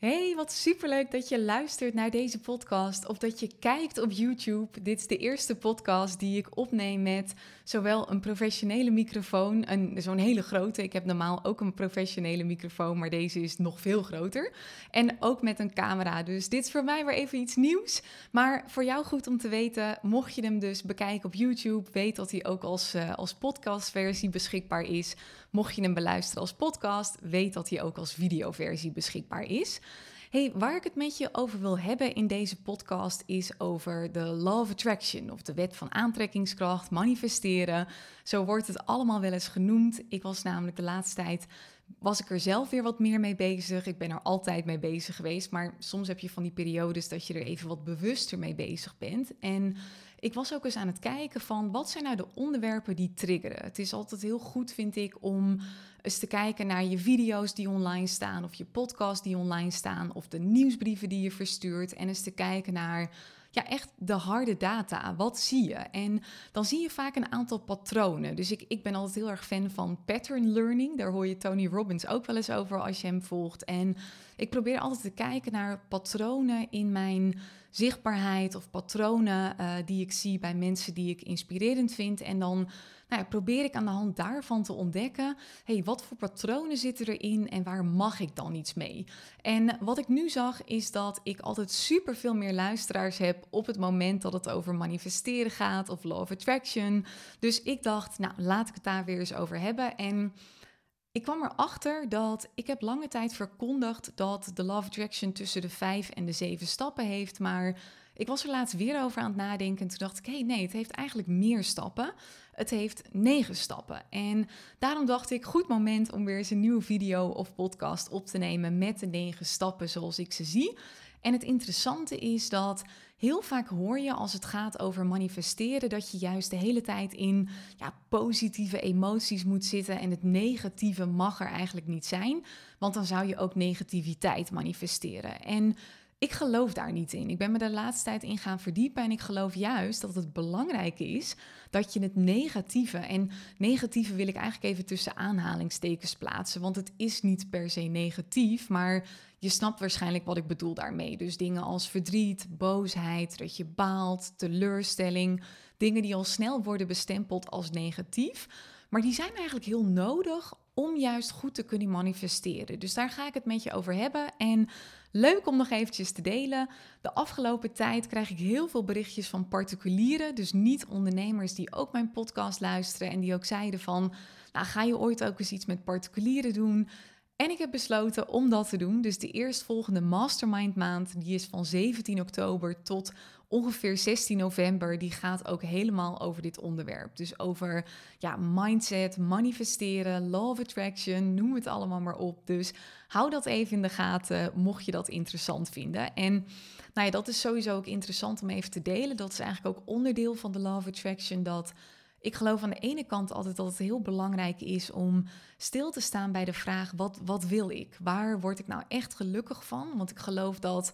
Hey, wat superleuk dat je luistert naar deze podcast of dat je kijkt op YouTube. Dit is de eerste podcast die ik opneem met zowel een professionele microfoon, zo'n hele grote. Ik heb normaal ook een professionele microfoon, maar deze is nog veel groter. En ook met een camera. Dus dit is voor mij weer even iets nieuws. Maar voor jou goed om te weten, mocht je hem dus bekijken op YouTube, weet dat hij ook als, uh, als podcastversie beschikbaar is. Mocht je hem beluisteren als podcast, weet dat hij ook als videoversie beschikbaar is. Hey, waar ik het met je over wil hebben in deze podcast is over de Law of Attraction of de wet van aantrekkingskracht, manifesteren. Zo wordt het allemaal wel eens genoemd. Ik was namelijk de laatste tijd was ik er zelf weer wat meer mee bezig. Ik ben er altijd mee bezig geweest, maar soms heb je van die periodes dat je er even wat bewuster mee bezig bent. En ik was ook eens aan het kijken van wat zijn nou de onderwerpen die triggeren. Het is altijd heel goed, vind ik, om eens te kijken naar je video's die online staan, of je podcasts die online staan, of de nieuwsbrieven die je verstuurt. En eens te kijken naar ja, echt de harde data. Wat zie je? En dan zie je vaak een aantal patronen. Dus ik, ik ben altijd heel erg fan van pattern learning. Daar hoor je Tony Robbins ook wel eens over als je hem volgt. En ik probeer altijd te kijken naar patronen in mijn zichtbaarheid of patronen uh, die ik zie bij mensen die ik inspirerend vind. En dan nou ja, probeer ik aan de hand daarvan te ontdekken, hey, wat voor patronen zitten erin en waar mag ik dan iets mee? En wat ik nu zag is dat ik altijd super veel meer luisteraars heb op het moment dat het over manifesteren gaat of law of attraction. Dus ik dacht, nou laat ik het daar weer eens over hebben. En ik kwam erachter dat ik heb lange tijd verkondigd dat de Love Attraction tussen de vijf en de zeven stappen heeft. Maar ik was er laatst weer over aan het nadenken. En toen dacht ik, hé hey, nee, het heeft eigenlijk meer stappen. Het heeft negen stappen. En daarom dacht ik, goed moment om weer eens een nieuwe video of podcast op te nemen met de negen stappen zoals ik ze zie. En het interessante is dat heel vaak hoor je als het gaat over manifesteren dat je juist de hele tijd in ja, positieve emoties moet zitten en het negatieve mag er eigenlijk niet zijn, want dan zou je ook negativiteit manifesteren. En ik geloof daar niet in. Ik ben me de laatste tijd in gaan verdiepen en ik geloof juist dat het belangrijk is dat je het negatieve, en negatieve wil ik eigenlijk even tussen aanhalingstekens plaatsen, want het is niet per se negatief, maar je snapt waarschijnlijk wat ik bedoel daarmee. Dus dingen als verdriet, boosheid, dat je baalt, teleurstelling, dingen die al snel worden bestempeld als negatief. Maar die zijn eigenlijk heel nodig om juist goed te kunnen manifesteren. Dus daar ga ik het met je over hebben. En leuk om nog eventjes te delen. De afgelopen tijd krijg ik heel veel berichtjes van particulieren, dus niet ondernemers die ook mijn podcast luisteren en die ook zeiden van, nou ga je ooit ook eens iets met particulieren doen? En ik heb besloten om dat te doen. Dus de eerstvolgende mastermind maand, die is van 17 oktober tot ongeveer 16 november. Die gaat ook helemaal over dit onderwerp. Dus over ja, mindset, manifesteren, law of attraction, noem het allemaal maar op. Dus hou dat even in de gaten, mocht je dat interessant vinden. En nou ja, dat is sowieso ook interessant om even te delen. Dat is eigenlijk ook onderdeel van de law of attraction, dat ik geloof aan de ene kant altijd dat het heel belangrijk is om stil te staan bij de vraag: wat, wat wil ik? Waar word ik nou echt gelukkig van? Want ik geloof dat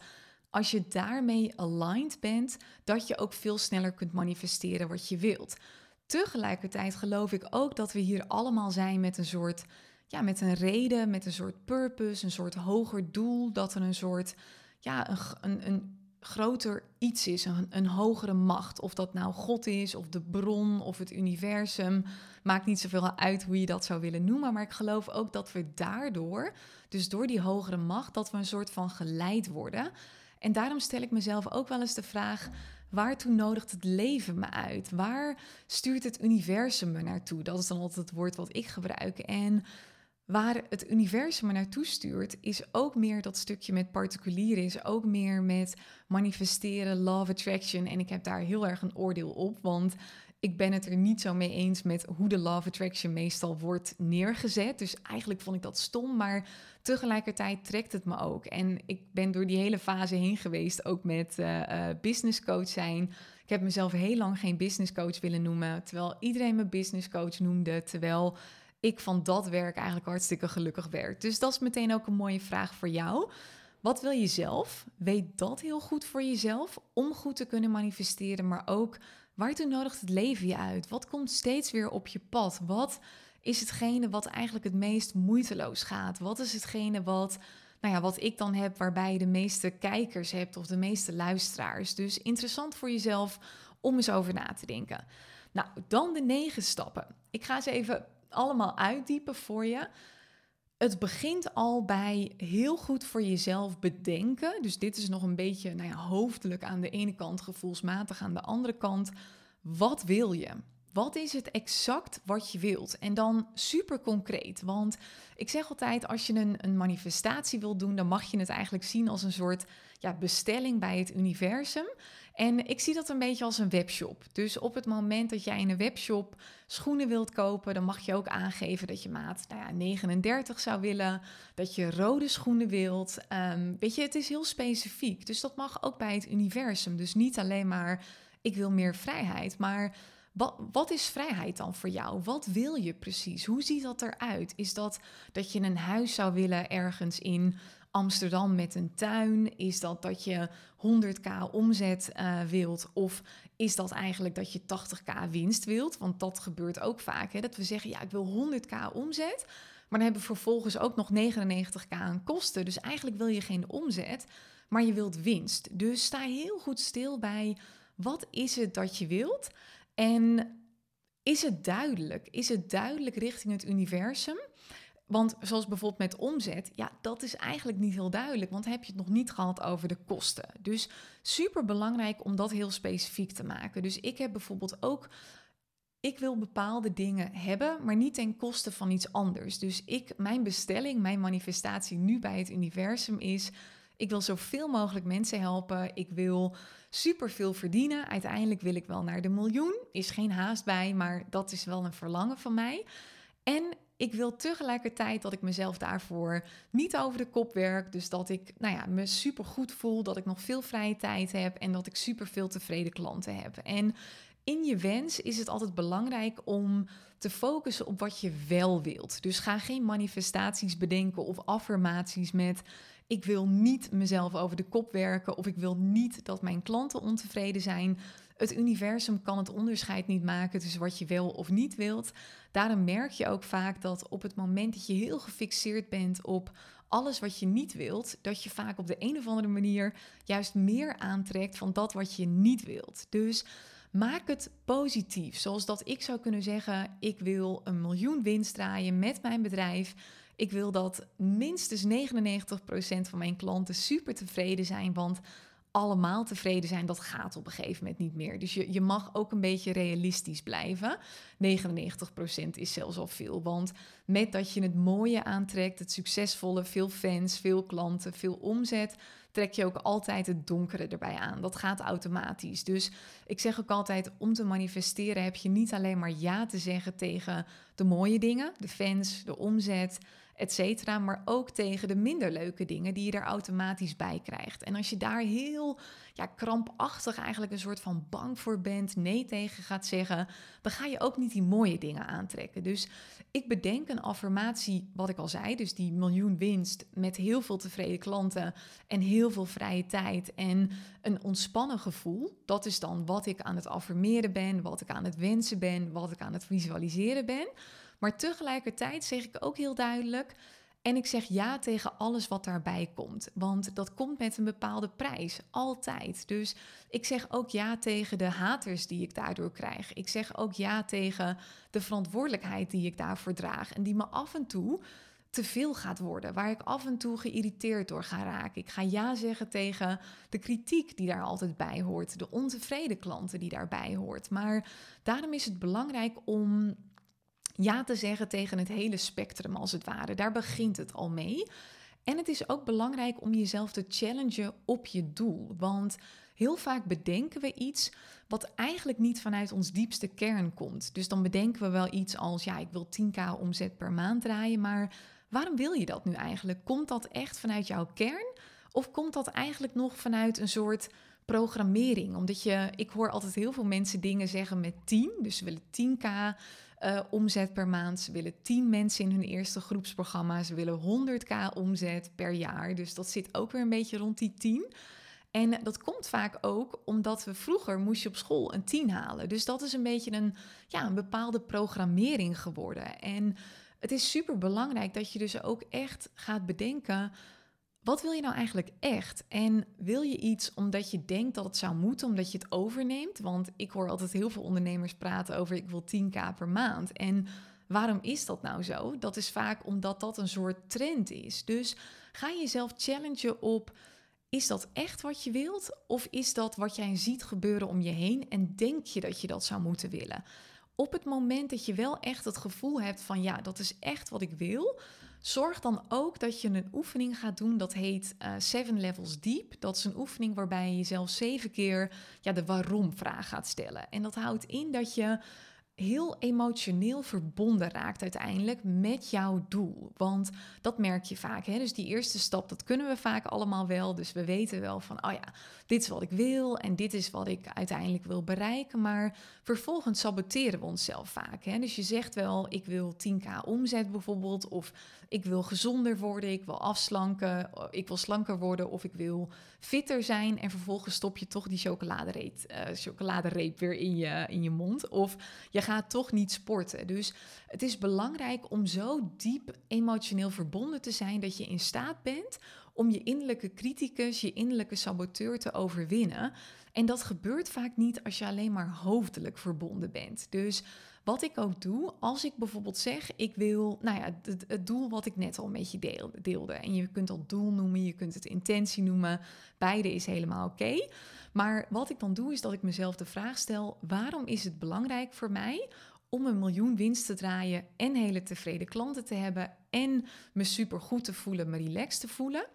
als je daarmee aligned bent, dat je ook veel sneller kunt manifesteren wat je wilt. Tegelijkertijd geloof ik ook dat we hier allemaal zijn met een soort, ja, met een reden, met een soort purpose, een soort hoger doel, dat er een soort, ja, een, een, een groter iets is, een, een, hogere macht. Of dat nou God is, of de bron, of het universum. Maakt niet zoveel uit hoe je dat zou willen noemen. Maar ik geloof ook dat we daardoor, dus door die hogere macht, dat we een soort van geleid worden. En daarom stel ik mezelf ook wel eens de vraag: waartoe nodigt het leven me uit? Waar stuurt het universum me naartoe? Dat is dan altijd het woord wat ik gebruik. En Waar het universum me naartoe stuurt, is ook meer dat stukje met particulieren, is ook meer met manifesteren, love attraction. En ik heb daar heel erg een oordeel op, want ik ben het er niet zo mee eens met hoe de love attraction meestal wordt neergezet. Dus eigenlijk vond ik dat stom, maar tegelijkertijd trekt het me ook. En ik ben door die hele fase heen geweest, ook met uh, business coach zijn. Ik heb mezelf heel lang geen business coach willen noemen, terwijl iedereen me business coach noemde, terwijl ik van dat werk eigenlijk hartstikke gelukkig werd. Dus dat is meteen ook een mooie vraag voor jou. Wat wil je zelf? Weet dat heel goed voor jezelf om goed te kunnen manifesteren, maar ook waartoe nodigt het leven je uit? Wat komt steeds weer op je pad? Wat is hetgene wat eigenlijk het meest moeiteloos gaat? Wat is hetgene wat nou ja, wat ik dan heb, waarbij je de meeste kijkers hebt of de meeste luisteraars. Dus interessant voor jezelf om eens over na te denken. Nou, dan de negen stappen. Ik ga ze even allemaal uitdiepen voor je. Het begint al bij heel goed voor jezelf bedenken. Dus dit is nog een beetje nou ja, hoofdelijk aan de ene kant, gevoelsmatig aan de andere kant. Wat wil je? Wat is het exact wat je wilt? En dan super concreet. Want ik zeg altijd, als je een, een manifestatie wilt doen, dan mag je het eigenlijk zien als een soort ja, bestelling bij het universum. En ik zie dat een beetje als een webshop. Dus op het moment dat jij in een webshop schoenen wilt kopen, dan mag je ook aangeven dat je maat nou ja, 39 zou willen, dat je rode schoenen wilt. Ehm, weet je, het is heel specifiek. Dus dat mag ook bij het universum. Dus niet alleen maar ik wil meer vrijheid, maar wat, wat, is vrijheid dan voor jou? Wat wil je precies? Hoe ziet dat eruit? Is dat dat je een huis zou willen ergens in Amsterdam met een tuin? Is dat dat je 100k omzet uh, wilt? Of is dat eigenlijk dat je 80k winst wilt? Want dat gebeurt ook vaak. Hè? Dat we zeggen, ja, ik wil 100k omzet. Maar dan hebben we vervolgens ook nog 99k aan kosten. Dus eigenlijk wil je geen omzet, maar je wilt winst. Dus sta heel goed stil bij wat is het dat je wilt? En is het duidelijk? Is het duidelijk richting het universum? Want zoals bijvoorbeeld met omzet, ja, dat is eigenlijk niet heel duidelijk, want heb je het nog niet gehad over de kosten. Dus super belangrijk om dat heel specifiek te maken. Dus ik heb bijvoorbeeld ook, ik wil bepaalde dingen hebben, maar niet ten koste van iets anders. Dus ik, mijn bestelling, mijn manifestatie nu bij het universum is, ik wil zoveel mogelijk mensen helpen. Ik wil superveel verdienen. Uiteindelijk wil ik wel naar de miljoen. Is geen haast bij, maar dat is wel een verlangen van mij. En ik wil tegelijkertijd dat ik mezelf daarvoor niet over de kop werk. Dus dat ik nou ja, me super goed voel, dat ik nog veel vrije tijd heb en dat ik super veel tevreden klanten heb. En in je wens is het altijd belangrijk om te focussen op wat je wel wilt. Dus ga geen manifestaties bedenken of affirmaties met ik wil niet mezelf over de kop werken of ik wil niet dat mijn klanten ontevreden zijn. Het universum kan het onderscheid niet maken tussen wat je wel of niet wilt. Daarom merk je ook vaak dat op het moment dat je heel gefixeerd bent op alles wat je niet wilt, dat je vaak op de een of andere manier juist meer aantrekt van dat wat je niet wilt. Dus maak het positief. Zoals dat ik zou kunnen zeggen: ik wil een miljoen winst draaien met mijn bedrijf. Ik wil dat minstens 99% van mijn klanten super tevreden zijn, want allemaal tevreden zijn, dat gaat op een gegeven moment niet meer. Dus je, je mag ook een beetje realistisch blijven. 99% is zelfs al veel, want met dat je het mooie aantrekt, het succesvolle, veel fans, veel klanten, veel omzet, trek je ook altijd het donkere erbij aan. Dat gaat automatisch. Dus ik zeg ook altijd, om te manifesteren heb je niet alleen maar ja te zeggen tegen de mooie dingen, de fans, de omzet, et cetera, maar ook tegen de minder leuke dingen die je er automatisch bij krijgt. En als je daar heel ja, krampachtig eigenlijk een soort van bang voor bent, nee tegen gaat zeggen, dan ga je ook niet die mooie dingen aantrekken. Dus ik bedenk een affirmatie, wat ik al zei, dus die miljoen winst met heel veel tevreden klanten en heel veel vrije tijd en een ontspannen gevoel. Dat is dan wat ik aan het affirmeren ben, wat ik aan het wensen ben, wat ik aan het visualiseren ben. Maar tegelijkertijd zeg ik ook heel duidelijk. En ik zeg ja tegen alles wat daarbij komt. Want dat komt met een bepaalde prijs. Altijd. Dus ik zeg ook ja tegen de haters die ik daardoor krijg. Ik zeg ook ja tegen de verantwoordelijkheid die ik daarvoor draag. En die me af en toe te veel gaat worden. Waar ik af en toe geïrriteerd door ga raken. Ik ga ja zeggen tegen de kritiek die daar altijd bij hoort. De ontevreden klanten die daarbij hoort. Maar daarom is het belangrijk om ja te zeggen tegen het hele spectrum als het ware. Daar begint het al mee. En het is ook belangrijk om jezelf te challengen op je doel. Want heel vaak bedenken we iets wat eigenlijk niet vanuit ons diepste kern komt. Dus dan bedenken we wel iets als, ja, ik wil 10k omzet per maand draaien, maar waarom wil je dat nu eigenlijk? Komt dat echt vanuit jouw kern? Of komt dat eigenlijk nog vanuit een soort programmering? Omdat je, ik hoor altijd heel veel mensen dingen zeggen met 10, dus ze willen 10k uh, omzet per maand. Ze willen 10 mensen in hun eerste groepsprogramma. Ze willen 100k omzet per jaar. Dus dat zit ook weer een beetje rond die 10. En dat komt vaak ook omdat we vroeger moest je op school een 10 halen. Dus dat is een beetje een, ja, een bepaalde programmering geworden. En het is super belangrijk dat je dus ook echt gaat bedenken wat wil je nou eigenlijk echt? En wil je iets omdat je denkt dat het zou moeten, omdat je het overneemt? Want ik hoor altijd heel veel ondernemers praten over ik wil 10k per maand. En waarom is dat nou zo? Dat is vaak omdat dat een soort trend is. Dus ga jezelf challengen op is dat echt wat je wilt? Of is dat wat jij ziet gebeuren om je heen en denk je dat je dat zou moeten willen? Op het moment dat je wel echt het gevoel hebt van ja, dat is echt wat ik wil, zorg dan ook dat je een oefening gaat doen dat heet uh, Seven Levels Deep. Dat is een oefening waarbij je jezelf zeven keer ja, de waarom-vraag gaat stellen. En dat houdt in dat je heel emotioneel verbonden raakt uiteindelijk met jouw doel. Want dat merk je vaak. Hè? Dus die eerste stap, dat kunnen we vaak allemaal wel. Dus we weten wel van, oh ja, dit is wat ik wil en dit is wat ik uiteindelijk wil bereiken. Maar vervolgens saboteren we onszelf vaak. Hè? Dus je zegt wel, ik wil 10k omzet bijvoorbeeld, of ik wil gezonder worden, ik wil afslanken, ik wil slanker worden of ik wil fitter zijn. En vervolgens stop je toch die chocoladereep, uh, chocoladereep weer in je, in je mond. Of je gaat toch niet sporten. Dus het is belangrijk om zo diep emotioneel verbonden te zijn dat je in staat bent om je innerlijke criticus, je innerlijke saboteur te overwinnen. En dat gebeurt vaak niet als je alleen maar hoofdelijk verbonden bent. Dus wat ik ook doe, als ik bijvoorbeeld zeg, ik wil, nou ja, het, doel wat ik net al met je deelde. En je kunt dat doel noemen, je kunt het intentie noemen. Beide is helemaal oké. Maar wat ik dan doe, is dat ik mezelf de vraag stel: waarom is het belangrijk voor mij om een miljoen winst te draaien en hele tevreden klanten te hebben en me super goed te voelen, me relaxed te voelen?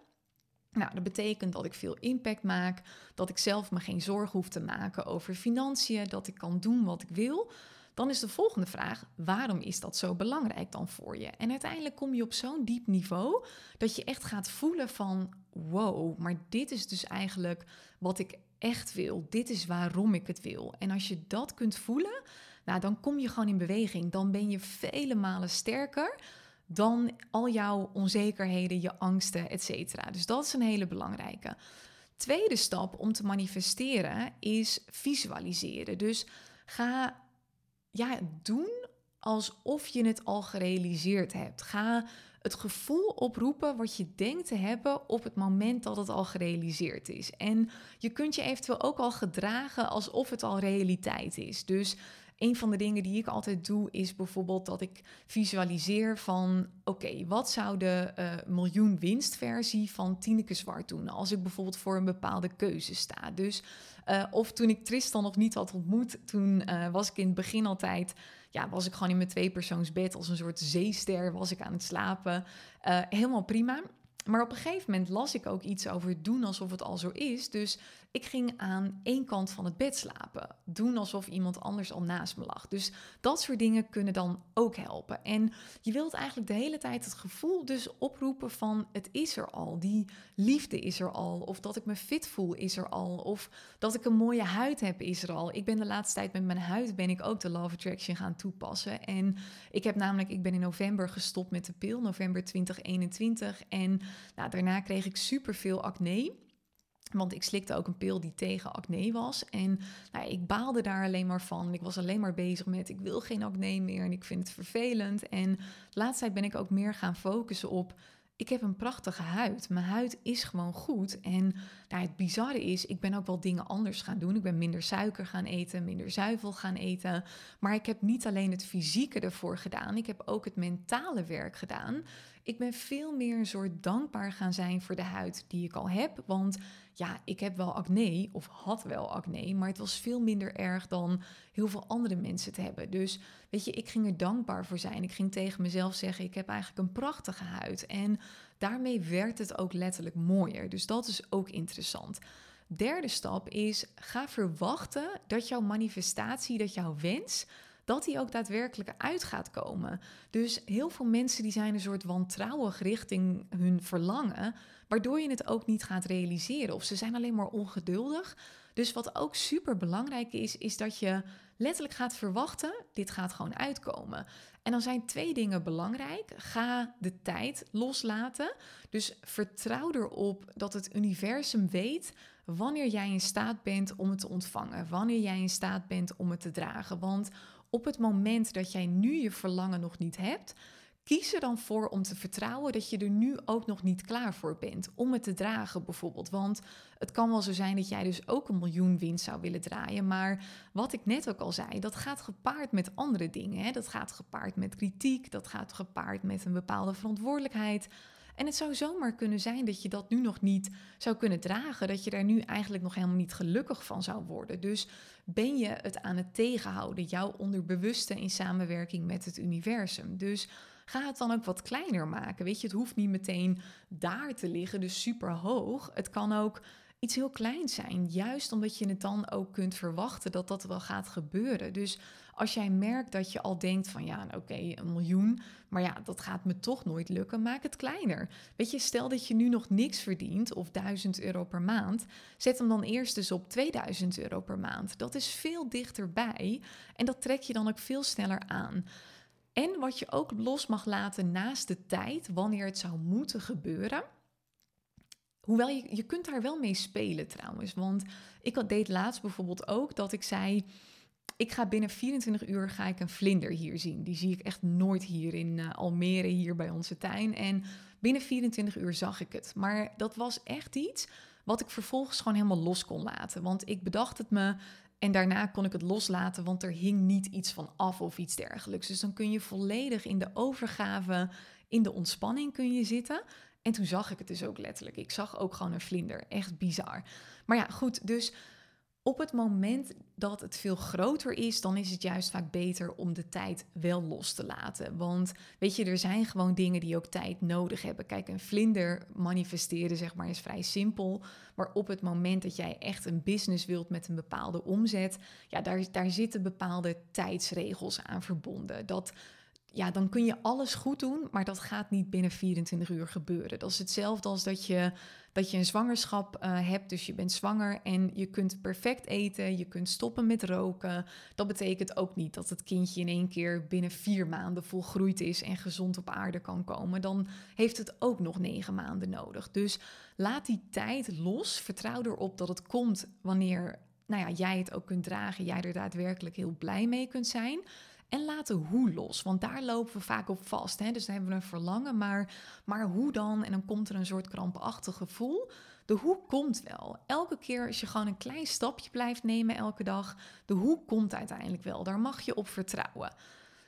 Nou, dat betekent dat ik veel impact maak, dat ik zelf me geen zorgen hoef te maken over financiën, dat ik kan doen wat ik wil. Dan is de volgende vraag: waarom is dat zo belangrijk dan voor je? En uiteindelijk kom je op zo'n diep niveau dat je echt gaat voelen van wow, maar dit is dus eigenlijk wat ik echt wil. Dit is waarom ik het wil. En als je dat kunt voelen, nou, dan kom je gewoon in beweging. Dan ben je vele malen sterker dan al jouw onzekerheden, je angsten, etc. Dus dat is een hele belangrijke. Tweede stap om te manifesteren is visualiseren. Dus ga ja, doen alsof je het al gerealiseerd hebt. Ga het gevoel oproepen wat je denkt te hebben op het moment dat het al gerealiseerd is. En je kunt je eventueel ook al gedragen alsof het al realiteit is. Dus een van de dingen die ik altijd doe is bijvoorbeeld dat ik visualiseer van oké, wat zou de uh, miljoen winstversie van Tineke Zwart doen als ik bijvoorbeeld voor een bepaalde keuze sta. Dus uh, of toen ik Tristan nog niet had ontmoet, toen uh, was ik in het begin altijd, ja, was ik gewoon in mijn tweepersoonsbed als een soort zeester, was ik aan het slapen. helemaal prima. Maar op een gegeven moment las ik ook iets over doen alsof het al zo is. Dus ik ging aan één kant van het bed slapen. Doen alsof iemand anders al naast me lag. Dus dat soort dingen kunnen dan ook helpen. En je wilt eigenlijk de hele tijd het gevoel dus oproepen van het is er al. Die liefde is er al. Of dat ik me fit voel is er al. Of dat ik een mooie huid heb is er al. Ik ben de laatste tijd met mijn huid ben ik ook de Love Attraction gaan toepassen. En ik heb namelijk, ik ben in november gestopt met de pil. November 2021. En nou, daarna kreeg ik super veel acne. Want ik slikte ook een pil die tegen acne was. En nou, ik baalde daar alleen maar van. Ik was alleen maar bezig met: ik wil geen acne meer en ik vind het vervelend. En tijd ben ik ook meer gaan focussen op ik heb een prachtige huid. Mijn huid is gewoon goed. En nou, het bizarre is, ik ben ook wel dingen anders gaan doen. Ik ben minder suiker gaan eten, minder zuivel gaan eten. Maar ik heb niet alleen het fysieke ervoor gedaan, ik heb ook het mentale werk gedaan. Ik ben veel meer een soort dankbaar gaan zijn voor de huid die ik al heb. Want ja, ik heb wel acne of had wel acne, maar het was veel minder erg dan heel veel andere mensen te hebben. Dus weet je, ik ging er dankbaar voor zijn. Ik ging tegen mezelf zeggen: ik heb eigenlijk een prachtige huid. En daarmee werd het ook letterlijk mooier. Dus dat is ook interessant. Derde stap is: ga verwachten dat jouw manifestatie, dat jouw wens dat die ook daadwerkelijk uit gaat komen. Dus heel veel mensen die zijn een soort wantrouwig richting hun verlangen, waardoor je het ook niet gaat realiseren. Of ze zijn alleen maar ongeduldig. Dus wat ook super belangrijk is, is dat je letterlijk gaat verwachten, dit gaat gewoon uitkomen. En dan zijn twee dingen belangrijk. Ga de tijd loslaten. Dus vertrouw erop dat het universum weet wanneer jij in staat bent om het te ontvangen, wanneer jij in staat bent om het te dragen. Want op het moment dat jij nu je verlangen nog niet hebt, kies er dan voor om te vertrouwen dat je er nu ook nog niet klaar voor bent om het te dragen bijvoorbeeld. Want het kan wel zo zijn dat jij dus ook een miljoen winst zou willen draaien. Maar wat ik net ook al zei, dat gaat gepaard met andere dingen. Hè? Dat gaat gepaard met kritiek, dat gaat gepaard met een bepaalde verantwoordelijkheid. En het zou zomaar kunnen zijn dat je dat nu nog niet zou kunnen dragen, dat je daar nu eigenlijk nog helemaal niet gelukkig van zou worden. Dus ben je het aan het tegenhouden, jouw onderbewuste in samenwerking met het universum. Dus ga het dan ook wat kleiner maken. Weet je, het hoeft niet meteen daar te liggen, dus super hoog. Het kan ook iets heel kleins zijn, juist omdat je het dan ook kunt verwachten dat dat wel gaat gebeuren. Dus als jij merkt dat je al denkt van ja, nou, oké, een miljoen, maar ja, dat gaat me toch nooit lukken, maak het kleiner. Weet je, stel dat je nu nog niks verdient of 1000 euro per maand, zet hem dan eerst dus op 2000 euro per maand. Dat is veel dichterbij en dat trek je dan ook veel sneller aan. En wat je ook los mag laten naast de tijd, wanneer het zou moeten gebeuren. Hoewel je, je kunt daar wel mee spelen trouwens. Want ik deed laatst bijvoorbeeld ook dat ik zei ik ga binnen 24 uur ga ik een vlinder hier zien. Die zie ik echt nooit hier in uh, Almere, hier bij onze tuin. En binnen 24 uur zag ik het. Maar dat was echt iets wat ik vervolgens gewoon helemaal los kon laten. Want ik bedacht het me en daarna kon ik het loslaten, want er hing niet iets van af of iets dergelijks. Dus dan kun je volledig in de overgave, in de ontspanning kun je zitten. En toen zag ik het dus ook letterlijk. Ik zag ook gewoon een vlinder. Echt bizar. Maar ja, goed. Dus op het moment dat het veel groter is, dan is het juist vaak beter om de tijd wel los te laten. Want weet je, er zijn gewoon dingen die ook tijd nodig hebben. Kijk, een vlinder manifesteren, zeg maar, is vrij simpel. Maar op het moment dat jij echt een business wilt met een bepaalde omzet, ja, daar, daar zitten bepaalde tijdsregels aan verbonden. Dat ja, dan kun je alles goed doen, maar dat gaat niet binnen 24 uur gebeuren. Dat is hetzelfde als dat je, dat je een zwangerschap uh, hebt, dus je bent zwanger en je kunt perfect eten, je kunt stoppen met roken. Dat betekent ook niet dat het kindje in één keer binnen vier maanden volgroeid is en gezond op aarde kan komen. Dan heeft het ook nog negen maanden nodig. Dus laat die tijd los. Vertrouw erop dat het komt wanneer nou ja, jij het ook kunt dragen, jij er daadwerkelijk heel blij mee kunt zijn. En laat de hoe los, want daar lopen we vaak op vast. Hè? Dus dan hebben we een verlangen, maar, maar hoe dan? En dan komt er een soort krampachtig gevoel. De hoe komt wel. Elke keer als je gewoon een klein stapje blijft nemen elke dag, de hoe komt uiteindelijk wel. Daar mag je op vertrouwen.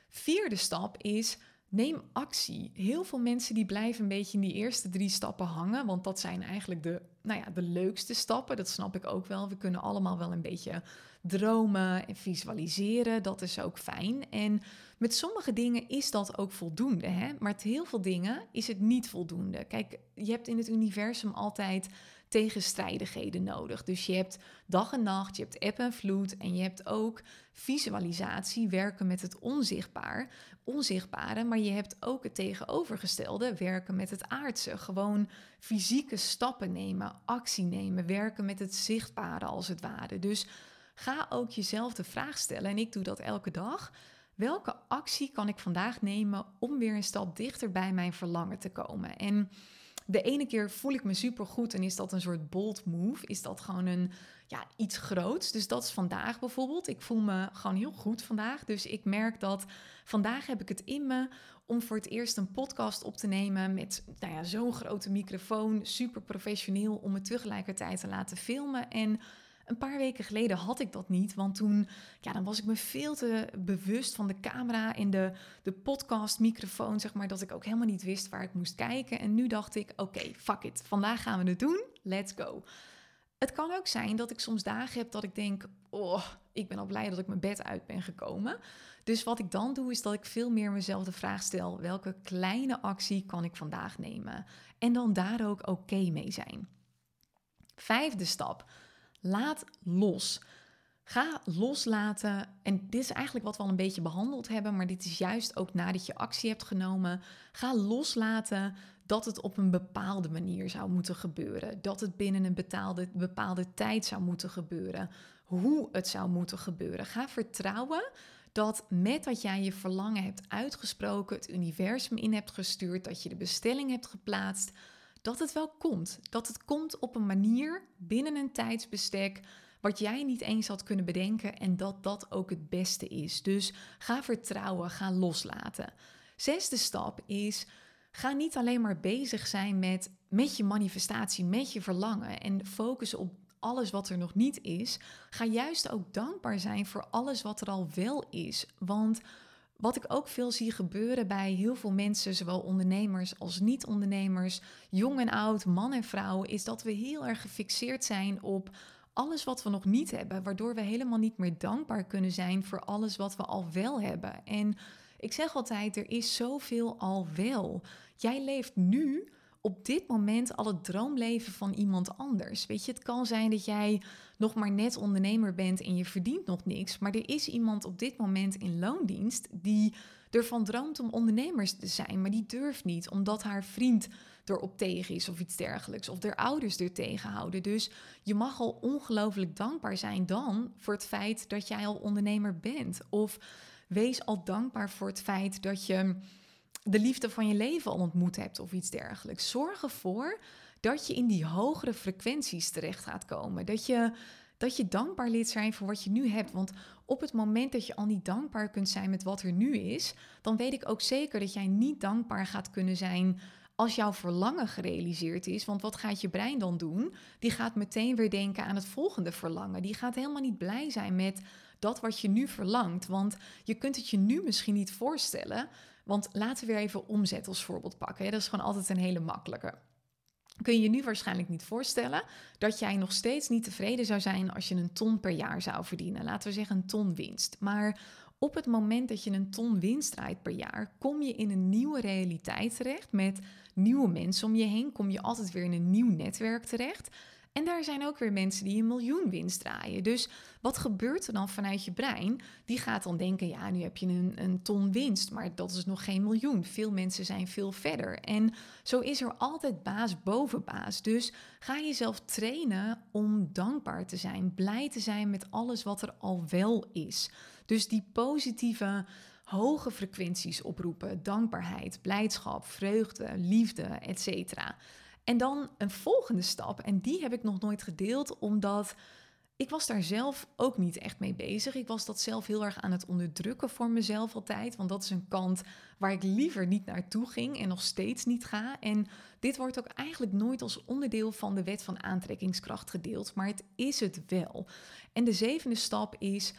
Vierde stap is neem actie. Heel veel mensen die blijven een beetje in die eerste drie stappen hangen, want dat zijn eigenlijk de, nou ja, de leukste stappen. Dat snap ik ook wel. We kunnen allemaal wel een beetje dromen en visualiseren. Dat is ook fijn. En met sommige dingen is dat ook voldoende. Hè? Maar met heel veel dingen is het niet voldoende. Kijk, je hebt in het universum altijd tegenstrijdigheden nodig. Dus je hebt dag en nacht, je hebt eb en vloed en je hebt ook visualisatie, werken met het onzichtbaar, onzichtbare, maar je hebt ook het tegenovergestelde, werken met het aardse. Gewoon fysieke stappen nemen, actie nemen, werken met het zichtbare als het ware. Dus ga ook jezelf de vraag stellen, en ik doe dat elke dag. Welke actie kan ik vandaag nemen om weer een stap dichter bij mijn verlangen te komen? En de ene keer voel ik me super goed en is dat een soort bold move. Is dat gewoon een ja, iets groots. Dus dat is vandaag bijvoorbeeld. Ik voel me gewoon heel goed vandaag. Dus ik merk dat vandaag heb ik het in me om voor het eerst een podcast op te nemen met nou ja, zo'n grote microfoon, super professioneel, om het tegelijkertijd te laten filmen. En een paar weken geleden had ik dat niet, want toen ja, dan was ik me veel te bewust van de camera en de, de podcastmicrofoon, zeg maar, dat ik ook helemaal niet wist waar ik moest kijken. En nu dacht ik, oké, fuck it, vandaag gaan we het doen, let's go. Het kan ook zijn dat ik soms dagen heb dat ik denk, oh, ik ben al blij dat ik mijn bed uit ben gekomen. Dus wat ik dan doe, is dat ik veel meer mezelf de vraag stel: welke kleine actie kan ik vandaag nemen? En dan daar ook oké mee zijn. Vijfde stap Laat los. Ga loslaten. En dit is eigenlijk wat we al een beetje behandeld hebben, maar dit is juist ook nadat je actie hebt genomen. Ga loslaten dat het op een bepaalde manier zou moeten gebeuren. Dat het binnen een bepaalde, bepaalde tijd zou moeten gebeuren. Hoe het zou moeten gebeuren. Ga vertrouwen dat met dat jij je verlangen hebt uitgesproken, het universum in hebt gestuurd, dat je de bestelling hebt geplaatst, dat het wel komt. Dat het komt op een manier binnen een tijdsbestek wat jij niet eens had kunnen bedenken en dat dat ook het beste is. Dus ga vertrouwen, ga loslaten. Zesde stap is, ga niet alleen maar bezig zijn met, met je manifestatie, met je verlangen en focussen op alles wat er nog niet is. Ga juist ook dankbaar zijn voor alles wat er al wel is. Want wat ik ook veel zie gebeuren bij heel veel mensen, zowel ondernemers als niet-ondernemers, jong en oud, man en vrouw, is dat we heel erg gefixeerd zijn op alles wat we nog niet hebben, waardoor we helemaal niet meer dankbaar kunnen zijn voor alles wat we al wel hebben. En ik zeg altijd, er is zoveel al wel. Jij leeft nu op dit moment al het droomleven van iemand anders. Weet je, het kan zijn dat jij nog maar net ondernemer bent en je verdient nog niks, maar er is iemand op dit moment in loondienst die ervan droomt om ondernemers te zijn, maar die durft niet omdat haar vriend erop tegen is of iets dergelijks, of de ouders er tegenhouden. Dus je mag al ongelooflijk dankbaar zijn dan voor het feit dat jij al ondernemer bent. Of wees al dankbaar voor het feit dat je de liefde van je leven al ontmoet hebt of iets dergelijks. Zorg ervoor dat je in die hogere frequenties terecht gaat komen. Dat je, dat je dankbaar leert zijn voor wat je nu hebt. Want op het moment dat je al niet dankbaar kunt zijn met wat er nu is, dan weet ik ook zeker dat jij niet dankbaar gaat kunnen zijn als jouw verlangen gerealiseerd is. Want wat gaat je brein dan doen? Die gaat meteen weer denken aan het volgende verlangen. Die gaat helemaal niet blij zijn met dat wat je nu verlangt. Want je kunt het je nu misschien niet voorstellen. Want laten we weer even omzet als voorbeeld pakken. Dat is gewoon altijd een hele makkelijke. Kun je je nu waarschijnlijk niet voorstellen dat jij nog steeds niet tevreden zou zijn als je een ton per jaar zou verdienen. Laten we zeggen een ton winst. Maar op het moment dat je een ton winst draait per jaar, kom je in een nieuwe realiteit terecht met nieuwe mensen om je heen. Kom je altijd weer in een nieuw netwerk terecht. En daar zijn ook weer mensen die een miljoen winst draaien. Dus wat gebeurt er dan vanuit je brein? Die gaat dan denken: ja, nu heb je een, een ton winst, maar dat is nog geen miljoen. Veel mensen zijn veel verder. En zo is er altijd baas boven baas. Dus ga jezelf trainen om dankbaar te zijn, blij te zijn met alles wat er al wel is. Dus die positieve hoge frequenties oproepen: dankbaarheid, blijdschap, vreugde, liefde, etc. En dan een volgende stap, en die heb ik nog nooit gedeeld, omdat ik was daar zelf ook niet echt mee bezig. Ik was dat zelf heel erg aan het onderdrukken voor mezelf altijd, want dat is een kant waar ik liever niet naartoe ging en nog steeds niet ga. En dit wordt ook eigenlijk nooit als onderdeel van de wet van aantrekkingskracht gedeeld, maar het is het wel. En de zevende stap is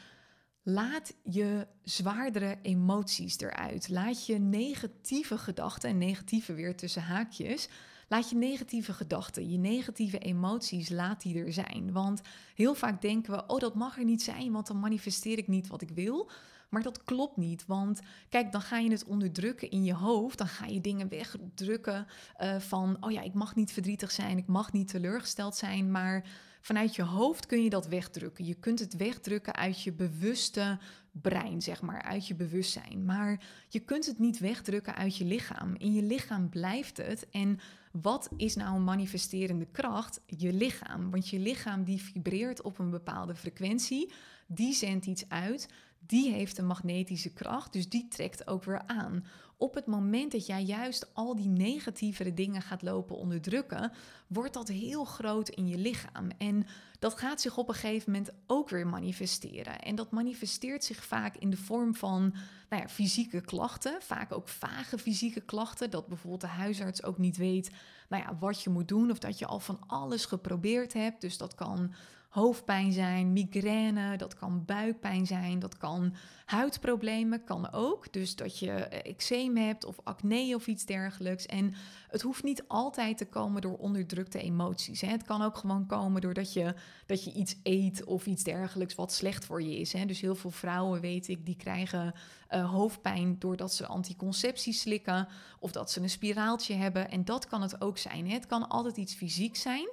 Laat je zwaardere emoties eruit. Laat je negatieve gedachten, en negatieve weer tussen haakjes, laat je negatieve gedachten, je negatieve emoties, laat die er zijn. Want heel vaak denken we, oh dat mag er niet zijn, want dan manifesteer ik niet wat ik wil. Maar dat klopt niet, want kijk, dan ga je het onderdrukken in je hoofd. Dan ga je dingen wegdrukken uh, van, oh ja, ik mag niet verdrietig zijn, ik mag niet teleurgesteld zijn. Maar vanuit je hoofd kun je dat wegdrukken. Je kunt het wegdrukken uit je bewuste brein, zeg maar, uit je bewustzijn. Maar je kunt het niet wegdrukken uit je lichaam. In je lichaam blijft het. En wat is nou een manifesterende kracht? Je lichaam. Want je lichaam die vibreert op een bepaalde frequentie. Die zendt iets uit die heeft een magnetische kracht, dus die trekt ook weer aan. Op het moment dat jij juist al die negatievere dingen gaat lopen onderdrukken, wordt dat heel groot in je lichaam. En dat gaat zich op een gegeven moment ook weer manifesteren. En dat manifesteert zich vaak in de vorm van nou ja, fysieke klachten, vaak ook vage fysieke klachten. Dat bijvoorbeeld de huisarts ook niet weet nou ja, wat je moet doen of dat je al van alles geprobeerd hebt. Dus dat kan hoofdpijn zijn, migraine, dat kan buikpijn zijn, dat kan huidproblemen, kan ook. Dus dat je eh, eczeem hebt of acne of iets dergelijks. En het hoeft niet altijd te komen door onderdrukte emoties. Hè. Het kan ook gewoon komen doordat je, dat je iets eet of iets dergelijks wat slecht voor je is. Hè. Dus heel veel vrouwen, weet ik, die krijgen uh, hoofdpijn doordat ze anticonceptie slikken of dat ze een spiraaltje hebben. En dat kan het ook zijn. Hè. Het kan altijd iets fysiek zijn.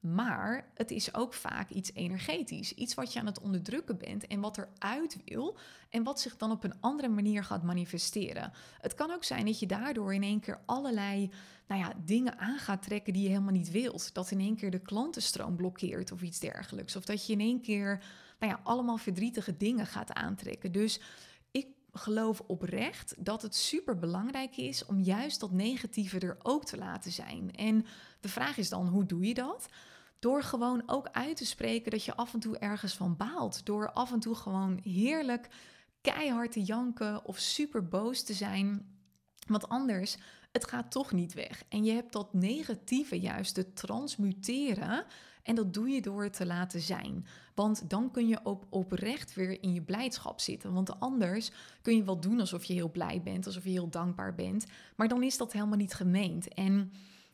Maar het is ook vaak iets energetisch. Iets wat je aan het onderdrukken bent en wat eruit wil. En wat zich dan op een andere manier gaat manifesteren. Het kan ook zijn dat je daardoor in één keer allerlei nou ja, dingen aan gaat trekken die je helemaal niet wilt. Dat in één keer de klantenstroom blokkeert of iets dergelijks. Of dat je in één keer nou ja, allemaal verdrietige dingen gaat aantrekken. Dus geloof oprecht dat het super belangrijk is om juist dat negatieve er ook te laten zijn. En de vraag is dan, hoe doe je dat? Door gewoon ook uit te spreken dat je af en toe ergens van baalt. Door af en toe gewoon heerlijk keihard te janken of super boos te zijn. Want anders, het gaat toch niet weg. En je hebt dat negatieve juist te transmuteren. En dat doe je door het te laten zijn. Want dan kun je op, oprecht weer in je blijdschap zitten. Want anders kun je wel doen alsof je heel blij bent, alsof je heel dankbaar bent. Maar dan is dat helemaal niet gemeend. En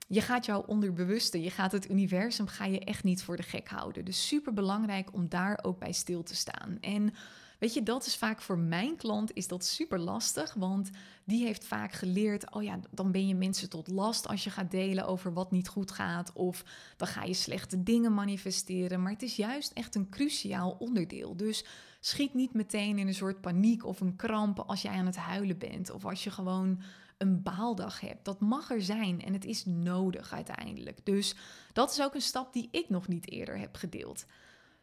je gaat jouw onderbewuste, je gaat het universum, ga je echt niet voor de gek houden. Dus super belangrijk om daar ook bij stil te staan. En weet je, dat is vaak voor mijn klant is dat super lastig, want die heeft vaak geleerd, oh ja, dan ben je mensen tot last als je gaat delen over wat niet goed gaat, of dan ga je slechte dingen manifesteren. Maar het is juist echt een cruciaal onderdeel. Dus schiet niet meteen in een soort paniek of een kramp als jij aan het huilen bent, of als je gewoon een baaldag hebt. Dat mag er zijn en het is nodig uiteindelijk. Dus dat is ook een stap die ik nog niet eerder heb gedeeld.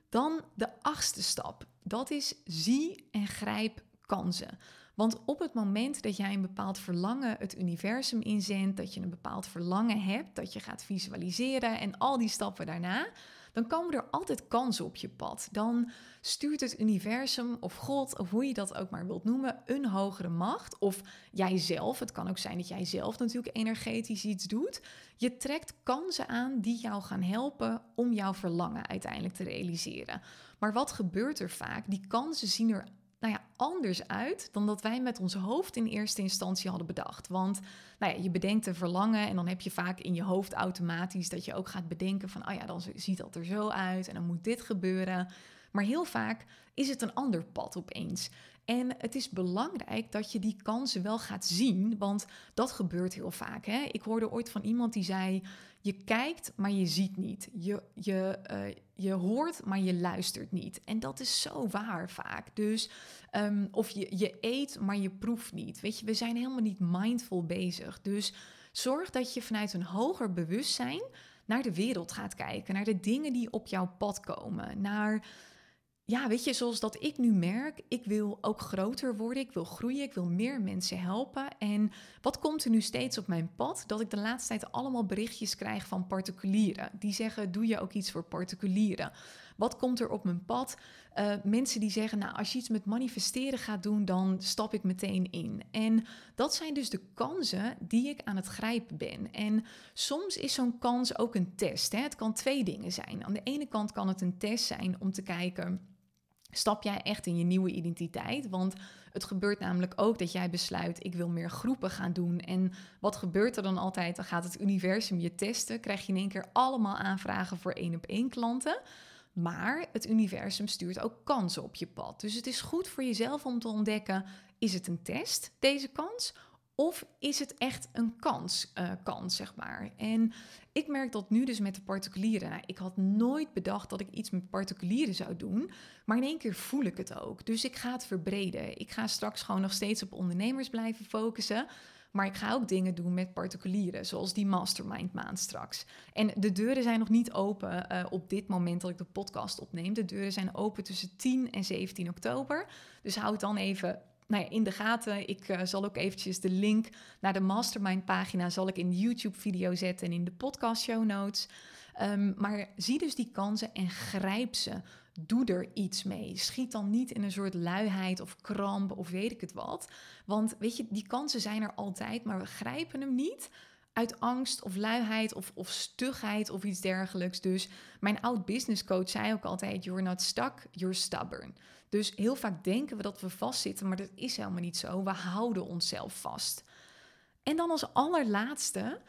Dan de achtste stap. Dat is zie en grijp kansen. Want op het moment dat jij een bepaald verlangen het universum inzendt, dat je een bepaald verlangen hebt, dat je gaat visualiseren en al die stappen daarna, dan komen er altijd kansen op je pad. Dan stuurt het universum of God, of hoe je dat ook maar wilt noemen, een hogere macht. Of jijzelf, het kan ook zijn dat jij zelf natuurlijk energetisch iets doet. Je trekt kansen aan die jou gaan helpen om jouw verlangen uiteindelijk te realiseren. Maar wat gebeurt er vaak? Die kansen zien er nou ja, anders uit dan dat wij met ons hoofd in eerste instantie hadden bedacht. Want nou ja, je bedenkt een verlangen en dan heb je vaak in je hoofd automatisch dat je ook gaat bedenken van, oh ja, dan ziet dat er zo uit en dan moet dit gebeuren. Maar heel vaak is het een ander pad opeens. En het is belangrijk dat je die kansen wel gaat zien, want dat gebeurt heel vaak. Hè? Ik hoorde ooit van iemand die zei: Je kijkt, maar je ziet niet. Je, je, uh, je hoort, maar je luistert niet. En dat is zo waar vaak. Dus, um, of je, je eet, maar je proeft niet. Weet je, we zijn helemaal niet mindful bezig. Dus zorg dat je vanuit een hoger bewustzijn naar de wereld gaat kijken, naar de dingen die op jouw pad komen, naar ja, weet je, zoals dat ik nu merk, ik wil ook groter worden, ik wil groeien, ik wil meer mensen helpen. En wat komt er nu steeds op mijn pad? Dat ik de laatste tijd allemaal berichtjes krijg van particulieren. Die zeggen, doe je ook iets voor particulieren? Wat komt er op mijn pad? Uh, mensen die zeggen, nou, als je iets met manifesteren gaat doen, dan stap ik meteen in. En dat zijn dus de kansen die ik aan het grijpen ben. En soms is zo'n kans ook een test. Hè? Het kan twee dingen zijn. Aan de ene kant kan het een test zijn om te kijken Stap jij echt in je nieuwe identiteit? Want het gebeurt namelijk ook dat jij besluit: ik wil meer groepen gaan doen. En wat gebeurt er dan altijd? Dan gaat het universum je testen. Krijg je in één keer allemaal aanvragen voor één op één klanten. Maar het universum stuurt ook kansen op je pad. Dus het is goed voor jezelf om te ontdekken: is het een test, deze kans? Of is het echt een kans, uh, kans, zeg maar? En ik merk dat nu dus met de particulieren. Nou, ik had nooit bedacht dat ik iets met particulieren zou doen. Maar in één keer voel ik het ook. Dus ik ga het verbreden. Ik ga straks gewoon nog steeds op ondernemers blijven focussen. Maar ik ga ook dingen doen met particulieren, zoals die mastermind maand straks. En de deuren zijn nog niet open uh, op dit moment dat ik de podcast opneem. De deuren zijn open tussen 10 en 17 oktober. Dus houd dan even nou ja, in de gaten. Ik uh, zal ook eventjes de link naar de mastermind pagina zal ik in de YouTube video zetten en in de podcast show notes. Um, maar zie dus die kansen en grijp ze. Doe er iets mee. Schiet dan niet in een soort luiheid of kramp of weet ik het wat. Want weet je, die kansen zijn er altijd, maar we grijpen hem niet uit angst of luiheid of, of stugheid of iets dergelijks. Dus mijn oud business coach zei ook altijd: You're not stuck, you're stubborn. Dus heel vaak denken we dat we vastzitten, maar dat is helemaal niet zo. We houden onszelf vast. En dan als allerlaatste,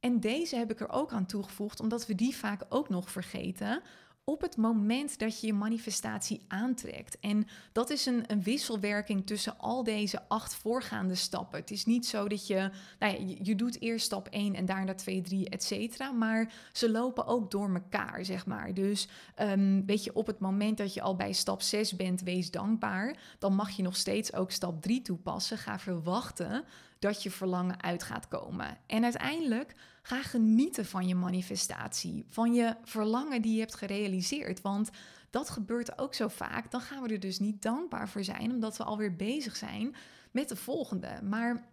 en deze heb ik er ook aan toegevoegd, omdat we die vaak ook nog vergeten op het moment dat je je manifestatie aantrekt. En dat is een, een, wisselwerking tussen al deze acht voorgaande stappen. Het is niet zo dat je, nou ja, je, doet eerst stap 1 en daarna 2, 3, et cetera. Maar ze lopen ook door elkaar, zeg maar. Dus um, weet je, op het moment dat je al bij stap 6 bent, wees dankbaar. Dan mag je nog steeds ook stap 3 toepassen. Ga verwachten dat je verlangen uit gaat komen. En uiteindelijk ga genieten van je manifestatie, van je verlangen die je hebt gerealiseerd. Want dat gebeurt ook zo vaak. Dan gaan we er dus niet dankbaar voor zijn, omdat we alweer bezig zijn met de volgende. Maar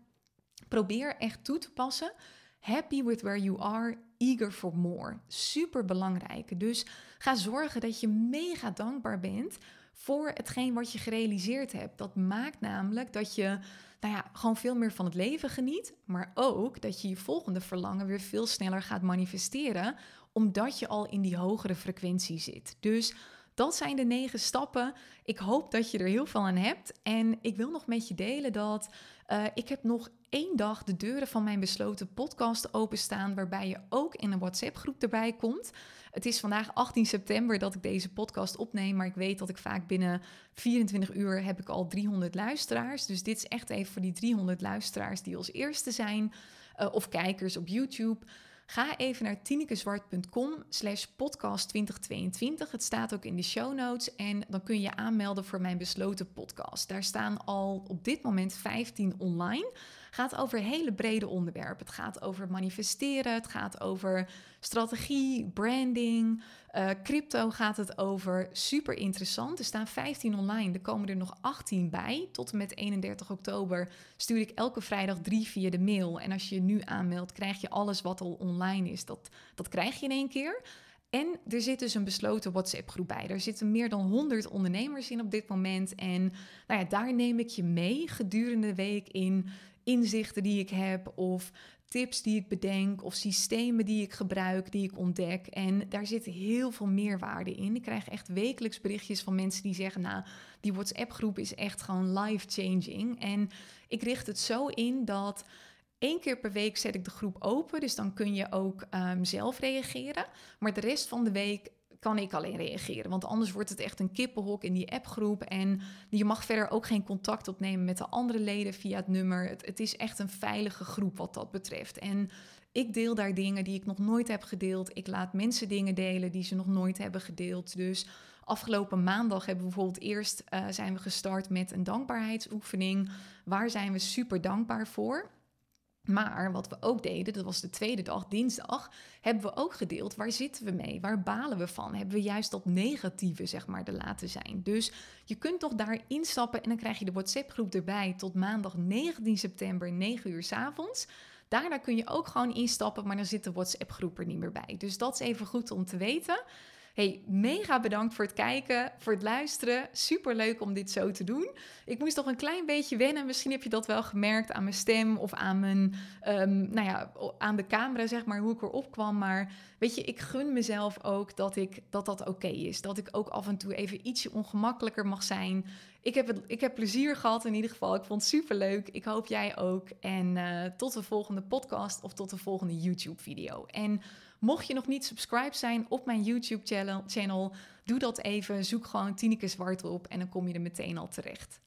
probeer echt toe te passen. Happy with where you are, eager for more. Super belangrijk. Dus ga zorgen dat je mega dankbaar bent voor hetgeen wat je gerealiseerd hebt. Dat maakt namelijk dat je nou ja, gewoon veel meer van het leven geniet, maar ook dat je je volgende verlangen weer veel sneller gaat manifesteren, omdat je al in die hogere frequentie zit. Dus dat zijn de negen stappen. Ik hoop dat je er heel veel aan hebt. En ik wil nog met je delen dat uh, ik heb nog één dag de deuren van mijn besloten podcast openstaan, waarbij je ook in een WhatsApp-groep erbij komt. Het is vandaag 18 september dat ik deze podcast opneem, maar ik weet dat ik vaak binnen 24 uur heb ik al 300 luisteraars. Dus dit is echt even voor die 300 luisteraars die als eerste zijn uh, of kijkers op YouTube. Ga even naar tinekezwart.com slash podcast 2022. Het staat ook in de show notes. En dan kun je je aanmelden voor mijn besloten podcast. Daar staan al op dit moment 15 online gaat over hele brede onderwerpen. Het gaat over manifesteren, het gaat over strategie, branding, uh, crypto gaat het over. Super interessant. Er staan 15 online, er komen er nog 18 bij. Tot en met 31 oktober stuur ik elke vrijdag drie via de mail. En als je je nu aanmeldt, krijg je alles wat al online is. Dat, dat krijg je in één keer. En er zit dus een besloten WhatsApp-groep bij. Er zitten meer dan 100 ondernemers in op dit moment. En nou ja, daar neem ik je mee gedurende de week in inzichten die ik heb of tips die ik bedenk of systemen die ik gebruik, die ik ontdek. En daar zit heel veel meerwaarde in. Ik krijg echt wekelijks berichtjes van mensen die zeggen: Nou, die WhatsApp-groep is echt gewoon life-changing. En ik richt het zo in dat. één keer per week zet ik de groep open, dus dan kun je ook um, zelf reageren. Maar de rest van de week kan ik alleen reageren. Want anders wordt het echt een kippenhok in die appgroep. En je mag verder ook geen contact opnemen met de andere leden via het nummer. Het, het is echt een veilige groep wat dat betreft. En ik deel daar dingen die ik nog nooit heb gedeeld. Ik laat mensen dingen delen die ze nog nooit hebben gedeeld. Dus afgelopen maandag hebben we bijvoorbeeld eerst uh, zijn we gestart met een dankbaarheidsoefening. Waar zijn we super dankbaar voor? Maar wat we ook deden, dat was de tweede dag, dinsdag, hebben we ook gedeeld waar zitten we mee? Waar balen we van? Hebben we juist dat negatieve, zeg maar, de laten zijn? Dus je kunt toch daar instappen en dan krijg je de WhatsApp-groep erbij tot maandag 19 september, 9 uur s avonds. Daarna kun je ook gewoon instappen, maar dan zit de WhatsApp-groep er niet meer bij. Dus dat is even goed om te weten. Hey, mega bedankt voor het kijken, voor het luisteren. Super leuk om dit zo te doen. Ik moest toch een klein beetje wennen. Misschien heb je dat wel gemerkt aan mijn stem of aan mijn, um, nou ja, aan de camera, zeg maar, hoe ik erop kwam. Maar weet je, ik gun mezelf ook dat ik, dat, dat oké is. Dat ik ook af en toe even ietsje ongemakkelijker mag zijn. Ik heb, het, ik heb plezier gehad in ieder geval. Ik vond het super leuk. Ik hoop jij ook. En uh, tot de volgende podcast of tot de volgende YouTube-video. En Mocht je nog niet subscribed zijn op mijn YouTube channel, doe dat even. Zoek gewoon Tineke Zwart op en dan kom je er meteen al terecht.